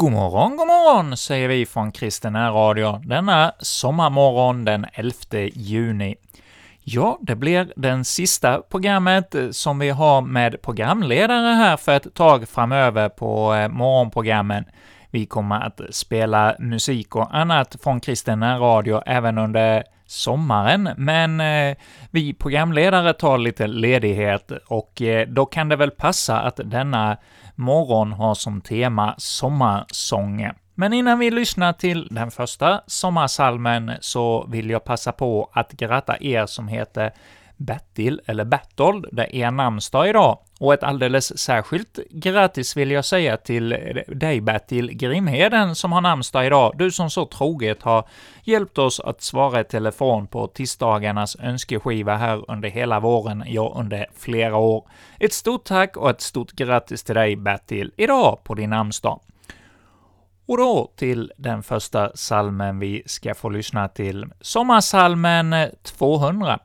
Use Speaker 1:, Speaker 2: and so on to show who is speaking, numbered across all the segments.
Speaker 1: God morgon, god morgon, säger vi från Kristen Radio denna sommarmorgon den 11 juni. Ja, det blir den sista programmet eh, som vi har med programledare här för ett tag framöver på eh, morgonprogrammen. Vi kommer att spela musik och annat från Kristen Radio även under sommaren, men eh, vi programledare tar lite ledighet och eh, då kan det väl passa att denna morgon har som tema sommarsånger. Men innan vi lyssnar till den första sommarsalmen så vill jag passa på att gratta er som heter Bertil eller Bertold, det är namnsdag idag. Och ett alldeles särskilt grattis vill jag säga till dig Bertil Grimheden som har namnsdag idag, du som så troget har hjälpt oss att svara i telefon på tisdagarnas önskeskiva här under hela våren, ja, under flera år. Ett stort tack och ett stort grattis till dig Bertil, idag på din namnsdag. Och då till den första salmen vi ska få lyssna till, sommarsalmen 200.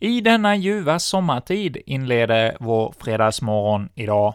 Speaker 1: I denna ljuva sommartid inleder vår fredagsmorgon idag.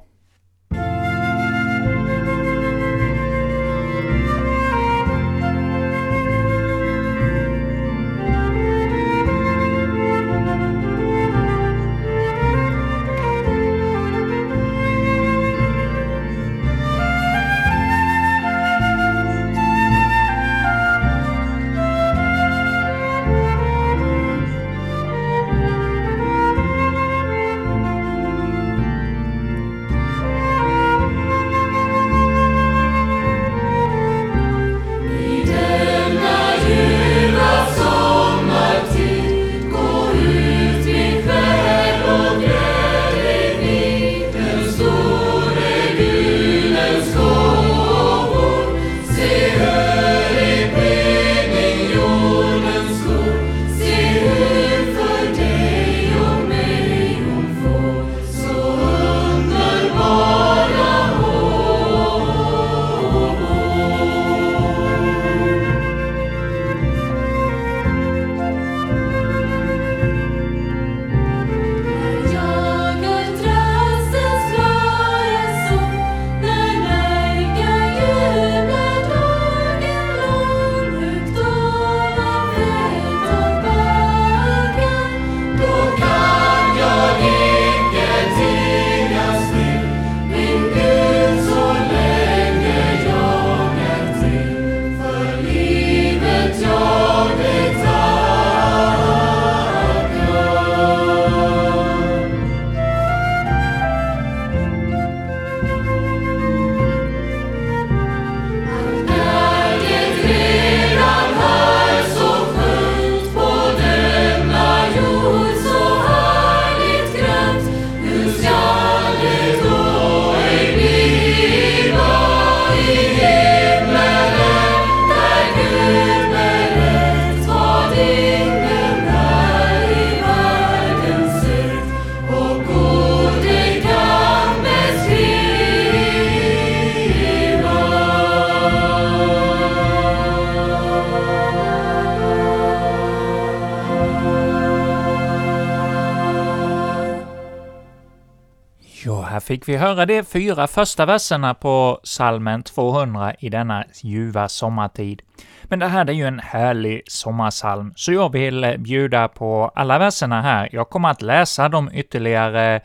Speaker 1: Fick vi höra de fyra första verserna på salmen 200 i denna ljuva sommartid. Men det här är ju en härlig sommarsalm, så jag vill bjuda på alla verserna här. Jag kommer att läsa de ytterligare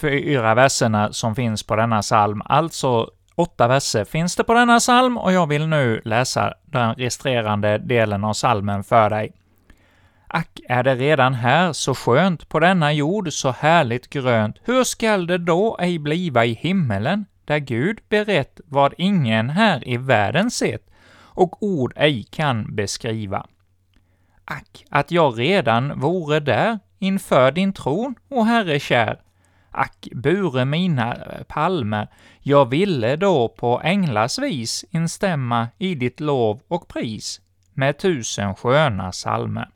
Speaker 1: fyra verserna som finns på denna psalm, alltså åtta verser finns det på denna psalm, och jag vill nu läsa den resterande delen av psalmen för dig. Ack, är det redan här så skönt på denna jord, så härligt grönt, hur skall det då ej bliva i himmelen, där Gud berett vad ingen här i världen sett, och ord ej kan beskriva. Ack, att jag redan vore där, inför din tron, o Herre kär. Ack, bure mina palmer, jag ville då på änglars vis instämma i ditt lov och pris, med tusen sköna salmer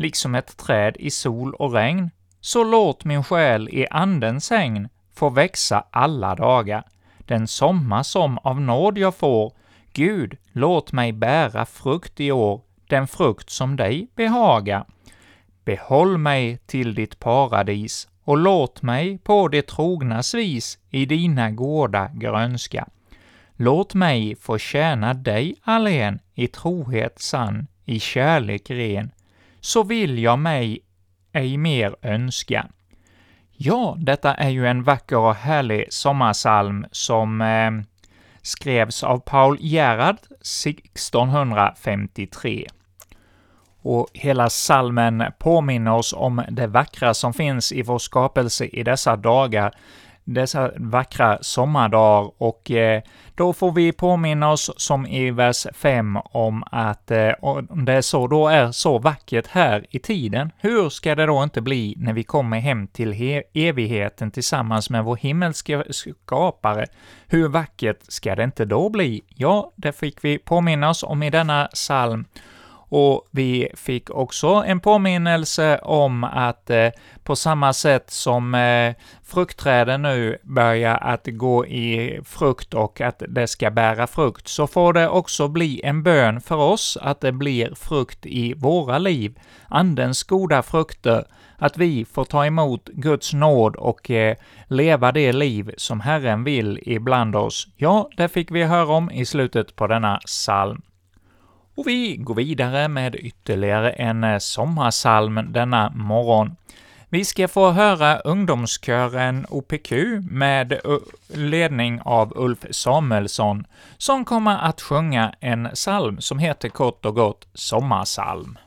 Speaker 1: liksom ett träd i sol och regn, så låt min själ i Andens hägn få växa alla dagar. Den sommar som av nåd jag får, Gud, låt mig bära frukt i år, den frukt som dig behaga. Behåll mig till ditt paradis och låt mig på det trognas vis i dina gårdar grönska. Låt mig få tjäna dig allen i trohet sann, i kärlek ren, så vill jag mig ej mer önska. Ja, detta är ju en vacker och härlig sommarsalm som eh, skrevs av Paul Gerhard 1653. Och hela salmen påminner oss om det vackra som finns i vår skapelse i dessa dagar, dessa vackra sommardagar och eh, då får vi påminna oss, som i vers 5, om att eh, om det så då är så vackert här i tiden, hur ska det då inte bli när vi kommer hem till evigheten tillsammans med vår himmelske skapare? Hur vackert ska det inte då bli? Ja, det fick vi påminna oss om i denna psalm, och vi fick också en påminnelse om att eh, på samma sätt som eh, fruktträden nu börjar att gå i frukt och att det ska bära frukt, så får det också bli en bön för oss att det blir frukt i våra liv, Andens goda frukter, att vi får ta emot Guds nåd och eh, leva det liv som Herren vill ibland oss. Ja, det fick vi höra om i slutet på denna psalm. Och vi går vidare med ytterligare en eh, sommarsalm denna morgon. Vi ska få höra ungdomskören OPQ med eh, ledning av Ulf Samuelsson, som kommer att sjunga en psalm som heter kort och gott Sommarsalm.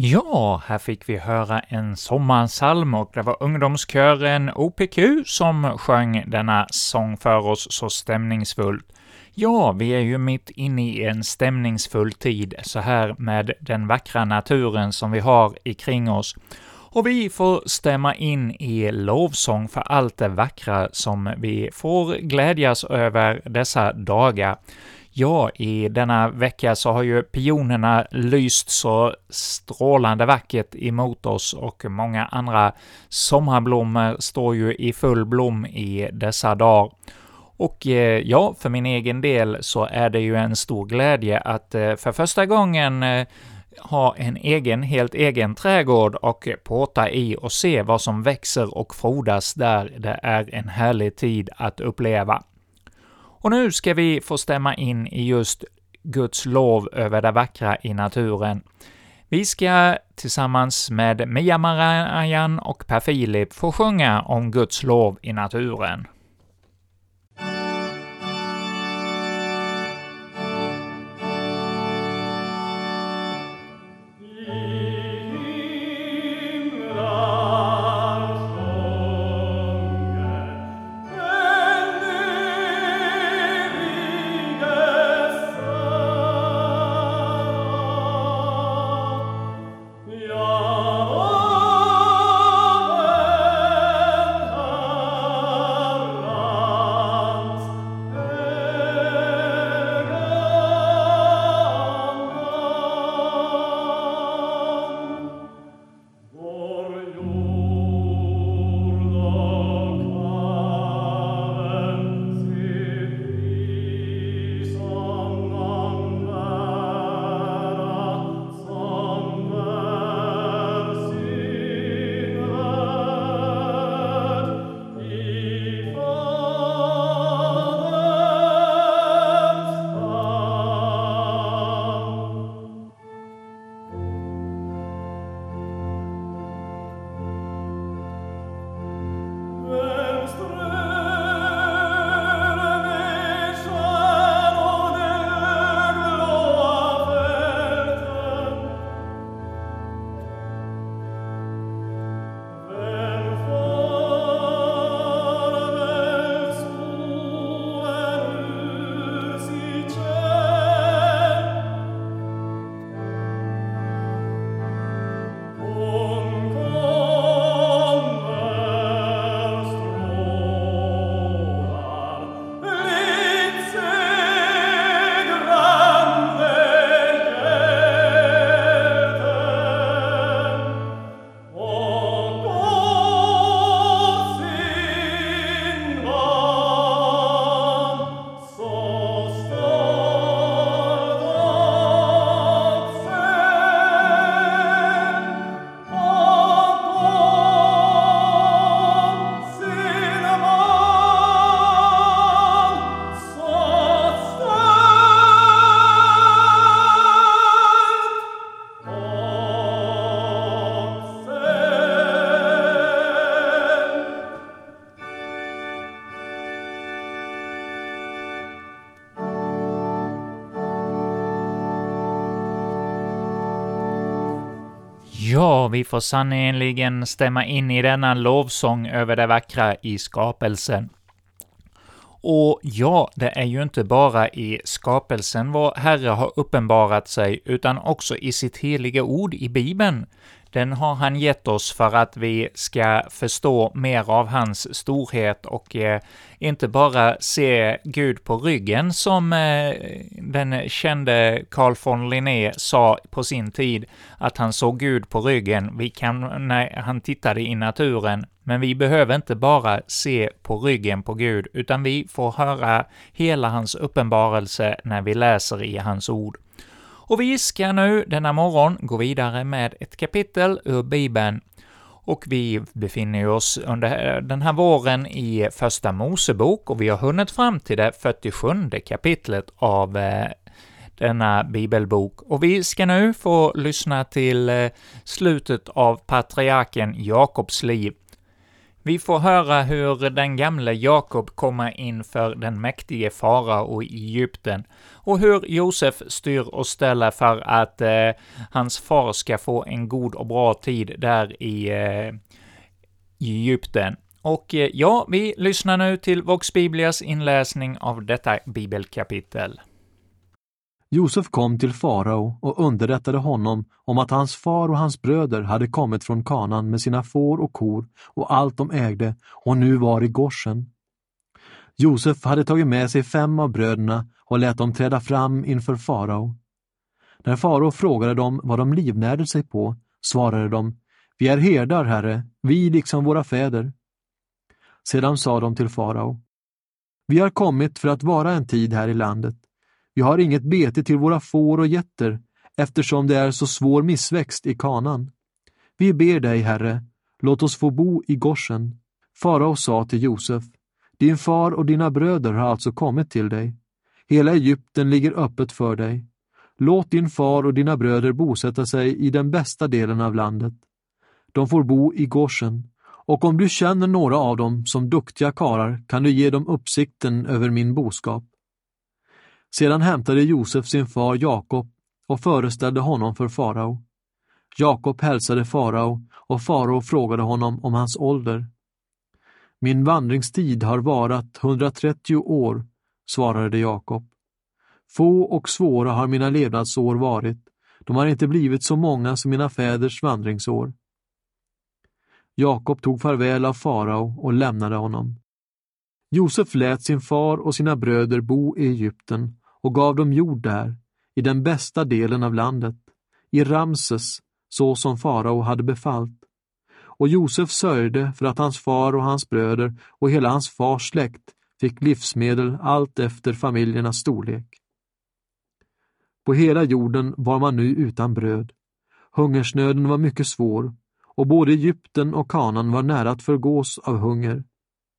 Speaker 1: Ja, här fick vi höra en sommarsalm och det var ungdomskören OPQ som sjöng denna sång för oss så stämningsfullt. Ja, vi är ju mitt inne i en stämningsfull tid, så här med den vackra naturen som vi har ikring oss. Och vi får stämma in i lovsång för allt det vackra som vi får glädjas över dessa dagar. Ja, i denna vecka så har ju pionerna lyst så strålande vackert emot oss och många andra sommarblommor står ju i full blom i dessa dagar. Och eh, ja, för min egen del så är det ju en stor glädje att eh, för första gången eh, ha en egen, helt egen trädgård och påta i och se vad som växer och frodas där det är en härlig tid att uppleva. Och nu ska vi få stämma in i just Guds lov över det vackra i naturen. Vi ska tillsammans med Mia Marajan och Per Filip få sjunga om Guds lov i naturen. Ja, vi får sannerligen stämma in i denna lovsång över det vackra i skapelsen. Och ja, det är ju inte bara i skapelsen vår Herre har uppenbarat sig, utan också i sitt heliga ord i Bibeln. Den har han gett oss för att vi ska förstå mer av hans storhet och eh, inte bara se Gud på ryggen, som eh, den kände Carl von Linné sa på sin tid, att han såg Gud på ryggen. Vi kan, när han tittade i naturen, men vi behöver inte bara se på ryggen på Gud, utan vi får höra hela hans uppenbarelse när vi läser i hans ord. Och vi ska nu denna morgon gå vidare med ett kapitel ur Bibeln, och vi befinner oss under den här våren i Första Mosebok, och vi har hunnit fram till det 47 kapitlet av eh, denna bibelbok. Och vi ska nu få lyssna till eh, slutet av patriarken Jakobs liv. Vi får höra hur den gamle Jakob kommer inför den mäktige farao i Egypten, och hur Josef styr och ställer för att eh, hans far ska få en god och bra tid där i eh, Egypten. Och eh, ja, vi lyssnar nu till Vox Biblias inläsning av detta bibelkapitel.
Speaker 2: Josef kom till farao och underrättade honom om att hans far och hans bröder hade kommit från kanan med sina får och kor och allt de ägde och nu var i Gorsen. Josef hade tagit med sig fem av bröderna och lät dem träda fram inför farao. När farao frågade dem vad de livnärde sig på svarade de Vi är herdar, herre, vi liksom våra fäder. Sedan sa de till farao Vi har kommit för att vara en tid här i landet vi har inget bete till våra får och getter, eftersom det är så svår missväxt i kanan. Vi ber dig, Herre, låt oss få bo i Goshen.” Farao sa till Josef, din far och dina bröder har alltså kommit till dig. Hela Egypten ligger öppet för dig. Låt din far och dina bröder bosätta sig i den bästa delen av landet. De får bo i Goshen, och om du känner några av dem som duktiga karar kan du ge dem uppsikten över min boskap. Sedan hämtade Josef sin far Jakob och föreställde honom för farao. Jakob hälsade farao och farao frågade honom om hans ålder. Min vandringstid har varat 130 år, svarade Jakob. Få och svåra har mina levnadsår varit, de har inte blivit så många som mina fäders vandringsår. Jakob tog farväl av farao och lämnade honom. Josef lät sin far och sina bröder bo i Egypten och gav dem jord där, i den bästa delen av landet, i Ramses, så som farao hade befallt. Och Josef sörjde för att hans far och hans bröder och hela hans fars släkt fick livsmedel allt efter familjernas storlek. På hela jorden var man nu utan bröd. Hungersnöden var mycket svår och både Egypten och kanan var nära att förgås av hunger.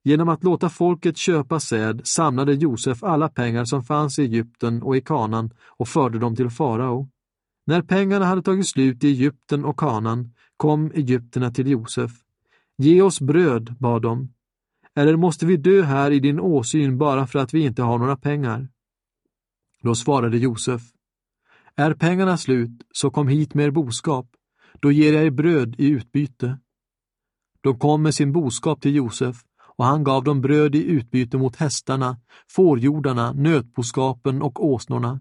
Speaker 2: Genom att låta folket köpa säd samlade Josef alla pengar som fanns i Egypten och i kanan och förde dem till farao. När pengarna hade tagit slut i Egypten och kanan kom egyptierna till Josef. Ge oss bröd, bad de. Eller måste vi dö här i din åsyn bara för att vi inte har några pengar? Då svarade Josef. Är pengarna slut, så kom hit med er boskap. Då ger jag er bröd i utbyte. De kom med sin boskap till Josef och han gav dem bröd i utbyte mot hästarna, fårjordarna, nötboskapen och åsnorna.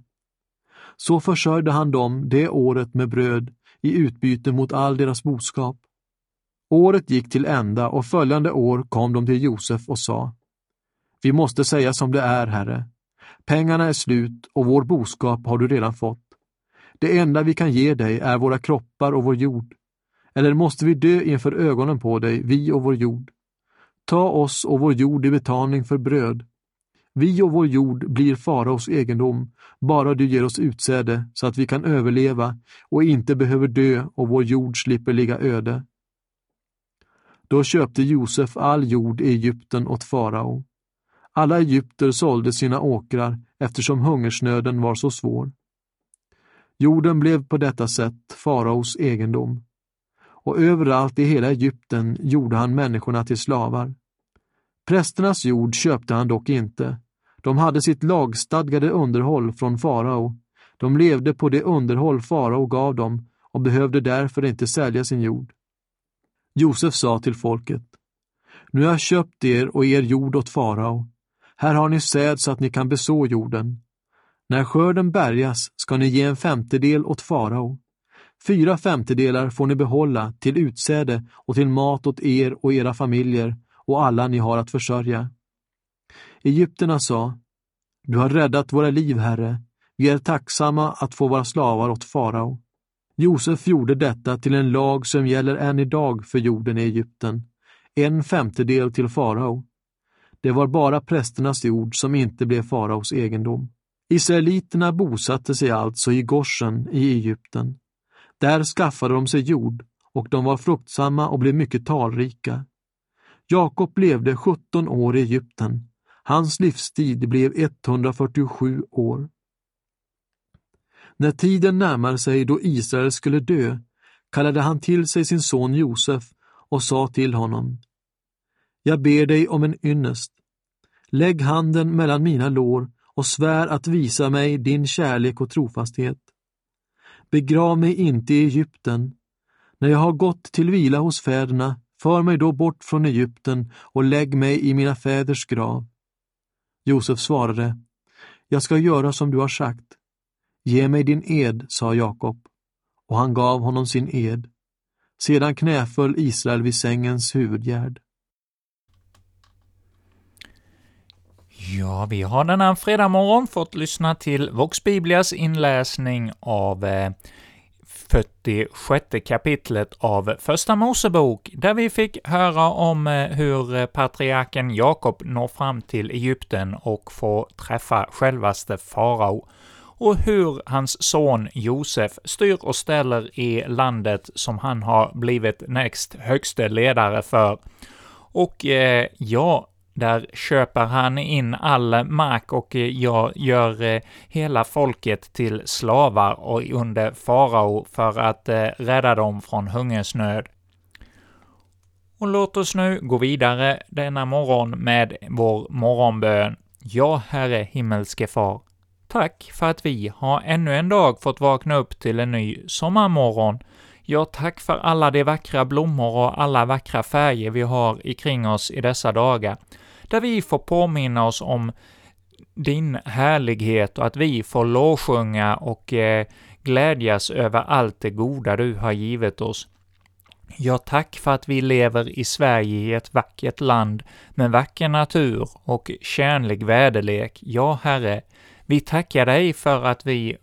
Speaker 2: Så försörjde han dem det året med bröd i utbyte mot all deras boskap. Året gick till ända och följande år kom de till Josef och sa Vi måste säga som det är, Herre. Pengarna är slut och vår boskap har du redan fått. Det enda vi kan ge dig är våra kroppar och vår jord. Eller måste vi dö inför ögonen på dig, vi och vår jord? Ta oss och vår jord i betalning för bröd. Vi och vår jord blir faraos egendom, bara du ger oss utsäde så att vi kan överleva och inte behöver dö och vår jord slipper ligga öde. Då köpte Josef all jord i Egypten åt farao. Alla egypter sålde sina åkrar eftersom hungersnöden var så svår. Jorden blev på detta sätt faraos egendom och överallt i hela Egypten gjorde han människorna till slavar. Prästernas jord köpte han dock inte. De hade sitt lagstadgade underhåll från farao. De levde på det underhåll farao gav dem och behövde därför inte sälja sin jord. Josef sa till folket, Nu har jag köpt er och er jord åt farao. Här har ni säd så att ni kan beså jorden. När skörden bärgas ska ni ge en femtedel åt farao. Fyra femtedelar får ni behålla till utsäde och till mat åt er och era familjer och alla ni har att försörja. Egypterna sa, Du har räddat våra liv, Herre. Vi är tacksamma att få vara slavar åt farao. Josef gjorde detta till en lag som gäller än idag för jorden i Egypten, en femtedel till farao. Det var bara prästernas jord som inte blev faraos egendom. Israeliterna bosatte sig alltså i Goshen i Egypten. Där skaffade de sig jord och de var fruktsamma och blev mycket talrika. Jakob levde 17 år i Egypten. Hans livstid blev 147 år. När tiden närmade sig då Israel skulle dö kallade han till sig sin son Josef och sa till honom Jag ber dig om en ynnest. Lägg handen mellan mina lår och svär att visa mig din kärlek och trofasthet. Begrav mig inte i Egypten. När jag har gått till vila hos fäderna, för mig då bort från Egypten och lägg mig i mina fäders grav. Josef svarade, jag ska göra som du har sagt. Ge mig din ed, sa Jakob, och han gav honom sin ed. Sedan knäföll Israel vid sängens huvudgärd.
Speaker 1: Ja, vi har denna fredag morgon fått lyssna till Vox Biblias inläsning av eh, 46 kapitlet av Första Mosebok, där vi fick höra om eh, hur eh, patriarken Jakob når fram till Egypten och får träffa självaste farao, och hur hans son Josef styr och ställer i landet som han har blivit näst högste ledare för. Och eh, ja, där köper han in all mark och jag gör eh, hela folket till slavar och under farao för att eh, rädda dem från hungersnöd. Och låt oss nu gå vidare denna morgon med vår morgonbön. Ja, Herre himmelske Far, tack för att vi har ännu en dag fått vakna upp till en ny sommarmorgon. Ja, tack för alla de vackra blommor och alla vackra färger vi har ikring oss i dessa dagar där vi får påminna oss om din härlighet och att vi får lovsjunga och eh, glädjas över allt det goda du har givit oss. Ja, tack för att vi lever i Sverige i ett vackert land med vacker natur och kärnlig väderlek. Ja, Herre, vi tackar dig för att vi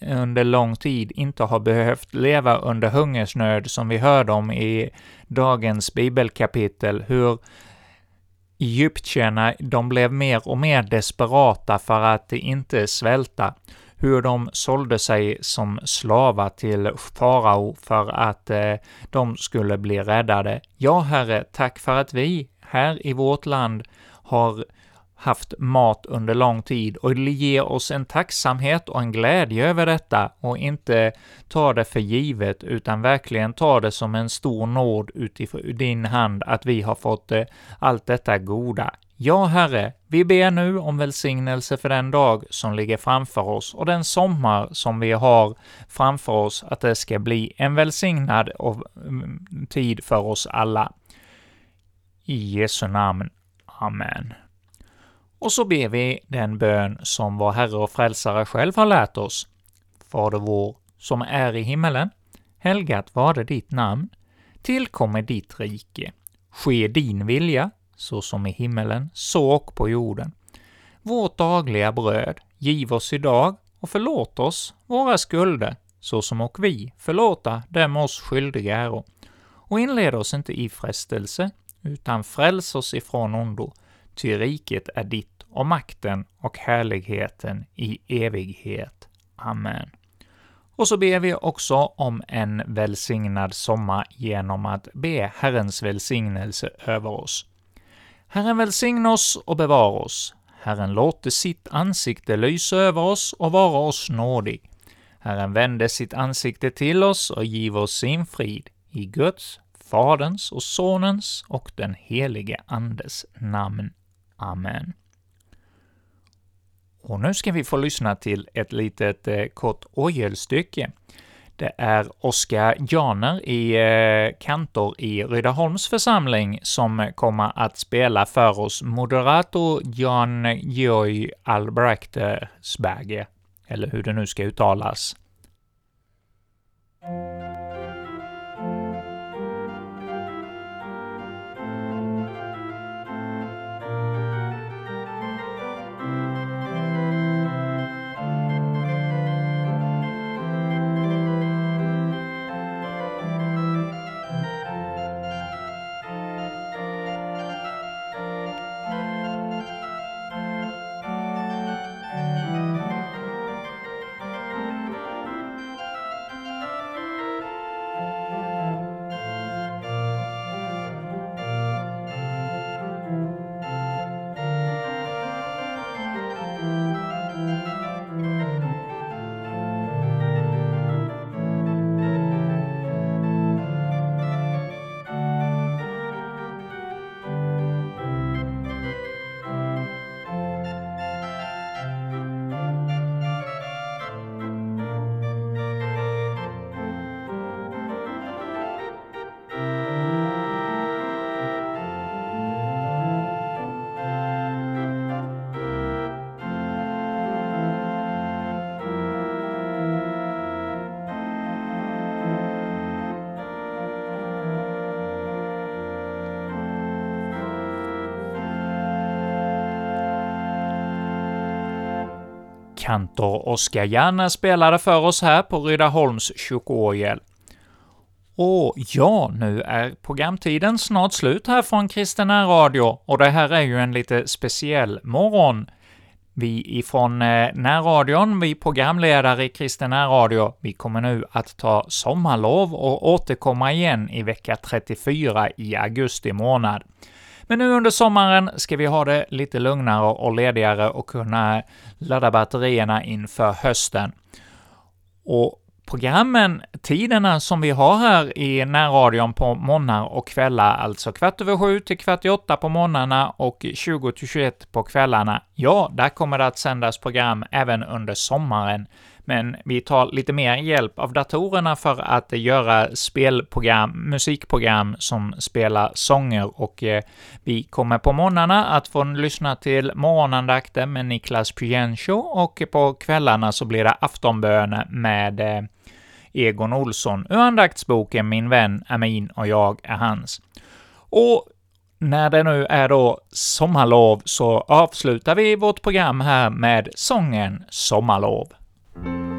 Speaker 1: under lång tid inte har behövt leva under hungersnöd som vi hörde om i dagens bibelkapitel, hur Egyptierna, de blev mer och mer desperata för att inte svälta, hur de sålde sig som slavar till farao för att eh, de skulle bli räddade. Ja, Herre, tack för att vi här i vårt land har haft mat under lång tid och ge oss en tacksamhet och en glädje över detta och inte ta det för givet, utan verkligen ta det som en stor nåd utifrån din hand att vi har fått eh, allt detta goda. Ja, Herre, vi ber nu om välsignelse för den dag som ligger framför oss och den sommar som vi har framför oss, att det ska bli en välsignad mm, tid för oss alla. I Jesu namn. Amen. Och så ber vi den bön som vår Herre och Frälsare själv har lärt oss. Fader vår, som är i himmelen. Helgat varde ditt namn. Tillkommer ditt rike. Ske din vilja, så som i himmelen, så och på jorden. Vårt dagliga bröd giv oss idag och förlåt oss våra skulder, så som och vi förlåta dem oss skyldiga äro. Och inled oss inte i frestelse, utan fräls oss ifrån ondo, ty riket är ditt och makten och härligheten i evighet. Amen. Och så ber vi också om en välsignad sommar genom att be Herrens välsignelse över oss. Herren välsigne oss och bevara oss. Herren låte sitt ansikte lysa över oss och vara oss nådig. Herren vände sitt ansikte till oss och giv oss sin frid. I Guds, Faderns och Sonens och den helige Andes namn. Amen. Och nu ska vi få lyssna till ett litet eh, kort orgelstycke. Det är Oskar Janer i eh, kantor i Rydaholms församling som kommer att spela för oss Moderato Jan Georg Albrechtsberger, eller hur det nu ska uttalas. Kantor Oskar Janne spelade för oss här på Rydaholms kyrkoorgel. Och ja, nu är programtiden snart slut här från Kristen Radio, och det här är ju en lite speciell morgon. Vi ifrån eh, närradion, vi programledare i Kristen Radio, vi kommer nu att ta sommarlov och återkomma igen i vecka 34 i augusti månad. Men nu under sommaren ska vi ha det lite lugnare och ledigare och kunna ladda batterierna inför hösten. Och programmen, tiderna som vi har här i närradion på morgnar och kvällar, alltså kvart över sju till kvart i åtta på morgnarna och 20 till 21 på kvällarna, ja, där kommer det att sändas program även under sommaren men vi tar lite mer hjälp av datorerna för att göra spelprogram, musikprogram som spelar sånger och eh, vi kommer på morgnarna att få lyssna till morgonandakten med Niklas Piencho och på kvällarna så blir det aftonbön med eh, Egon Olsson ur andaktsboken Min vän är min och jag är hans. Och när det nu är då sommarlov så avslutar vi vårt program här med sången Sommarlov. Mm-hmm.